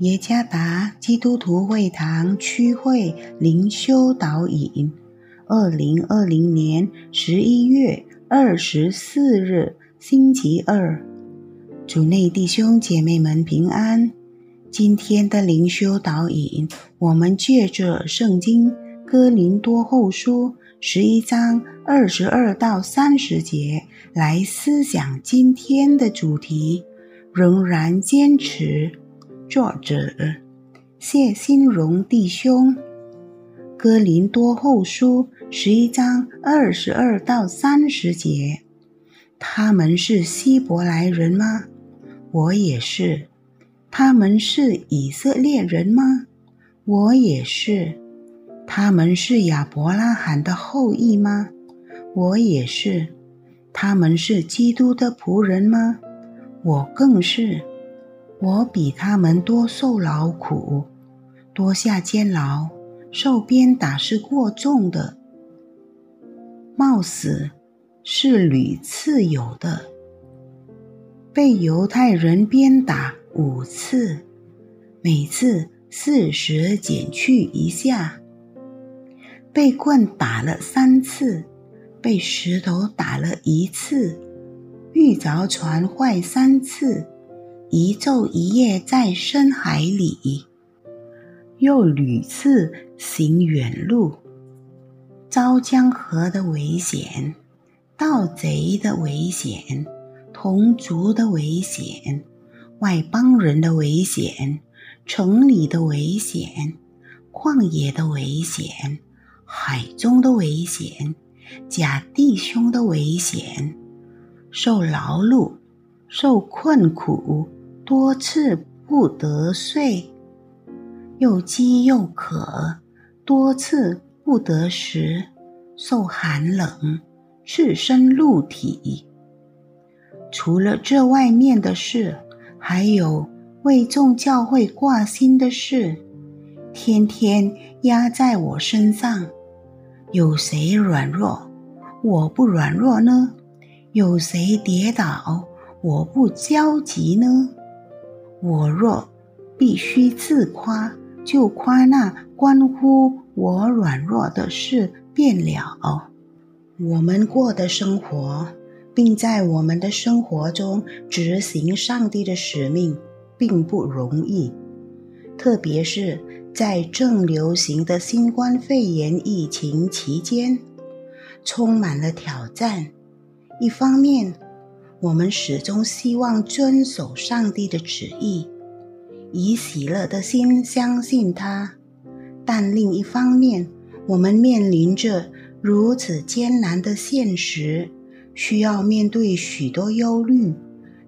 耶加达基督徒会堂区会灵修导引，二零二零年十一月二十四日，星期二，主内弟兄姐妹们平安。今天的灵修导引，我们借着圣经哥林多后书十一章二十二到三十节来思想今天的主题，仍然坚持。作者谢新荣弟兄，《哥林多后书》十一章二十二到三十节，他们是希伯来人吗？我也是。他们是以色列人吗？我也是。他们是亚伯拉罕的后裔吗？我也是。他们是基督的仆人吗？我更是。我比他们多受劳苦，多下监牢，受鞭打是过重的，冒死是屡次有的。被犹太人鞭打五次，每次四十减去一下；被棍打了三次，被石头打了一次，遇着船坏三次。一昼一夜在深海里，又屡次行远路，遭江河的危险，盗贼的危险，同族的危险，外邦人的危险，城里的危险，旷野的危险，海中的危险，假弟兄的危险，受劳碌，受困苦。多次不得睡，又饥又渴；多次不得食，受寒冷，赤身露体。除了这外面的事，还有为众教会挂心的事，天天压在我身上。有谁软弱，我不软弱呢？有谁跌倒，我不焦急呢？我若必须自夸，就夸那关乎我软弱的事便了。我们过的生活，并在我们的生活中执行上帝的使命，并不容易。特别是在正流行的新冠肺炎疫情期间，充满了挑战。一方面，我们始终希望遵守上帝的旨意，以喜乐的心相信他；但另一方面，我们面临着如此艰难的现实，需要面对许多忧虑、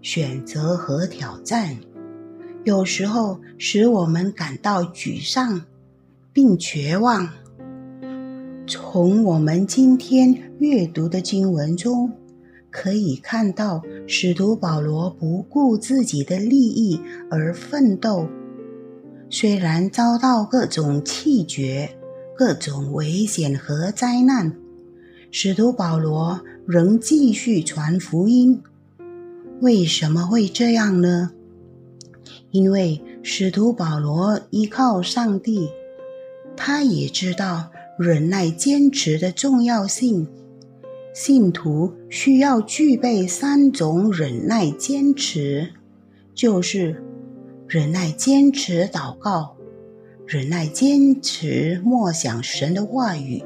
选择和挑战。有时候使我们感到沮丧并绝望。从我们今天阅读的经文中。可以看到，使徒保罗不顾自己的利益而奋斗，虽然遭到各种气绝、各种危险和灾难，使徒保罗仍继续传福音。为什么会这样呢？因为使徒保罗依靠上帝，他也知道忍耐坚持的重要性。信徒需要具备三种忍耐坚持，就是忍耐坚持祷告、忍耐坚持默想神的话语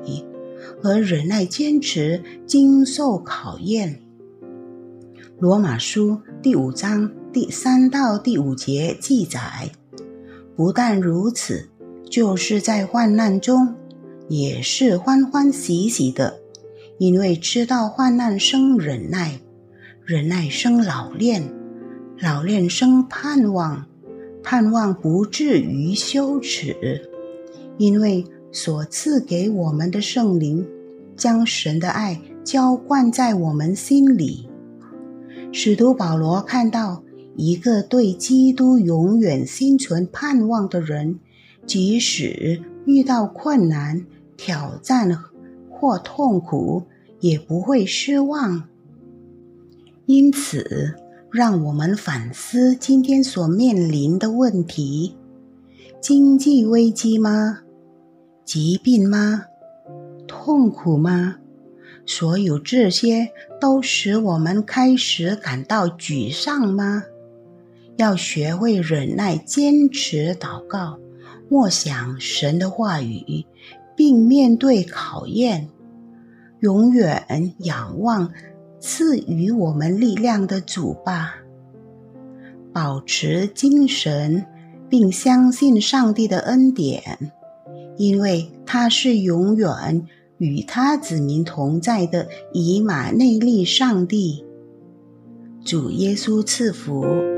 和忍耐坚持经受考验。罗马书第五章第三到第五节记载，不但如此，就是在患难中也是欢欢喜喜的。因为知道患难生忍耐，忍耐生老练，老练生盼望，盼望不至于羞耻。因为所赐给我们的圣灵，将神的爱浇灌在我们心里。使徒保罗看到一个对基督永远心存盼望的人，即使遇到困难、挑战。或痛苦也不会失望，因此，让我们反思今天所面临的问题：经济危机吗？疾病吗？痛苦吗？所有这些都使我们开始感到沮丧吗？要学会忍耐，坚持祷告，默想神的话语，并面对考验，永远仰望赐予我们力量的主吧。保持精神，并相信上帝的恩典，因为他是永远。与他子民同在的以马内利上帝，主耶稣赐福。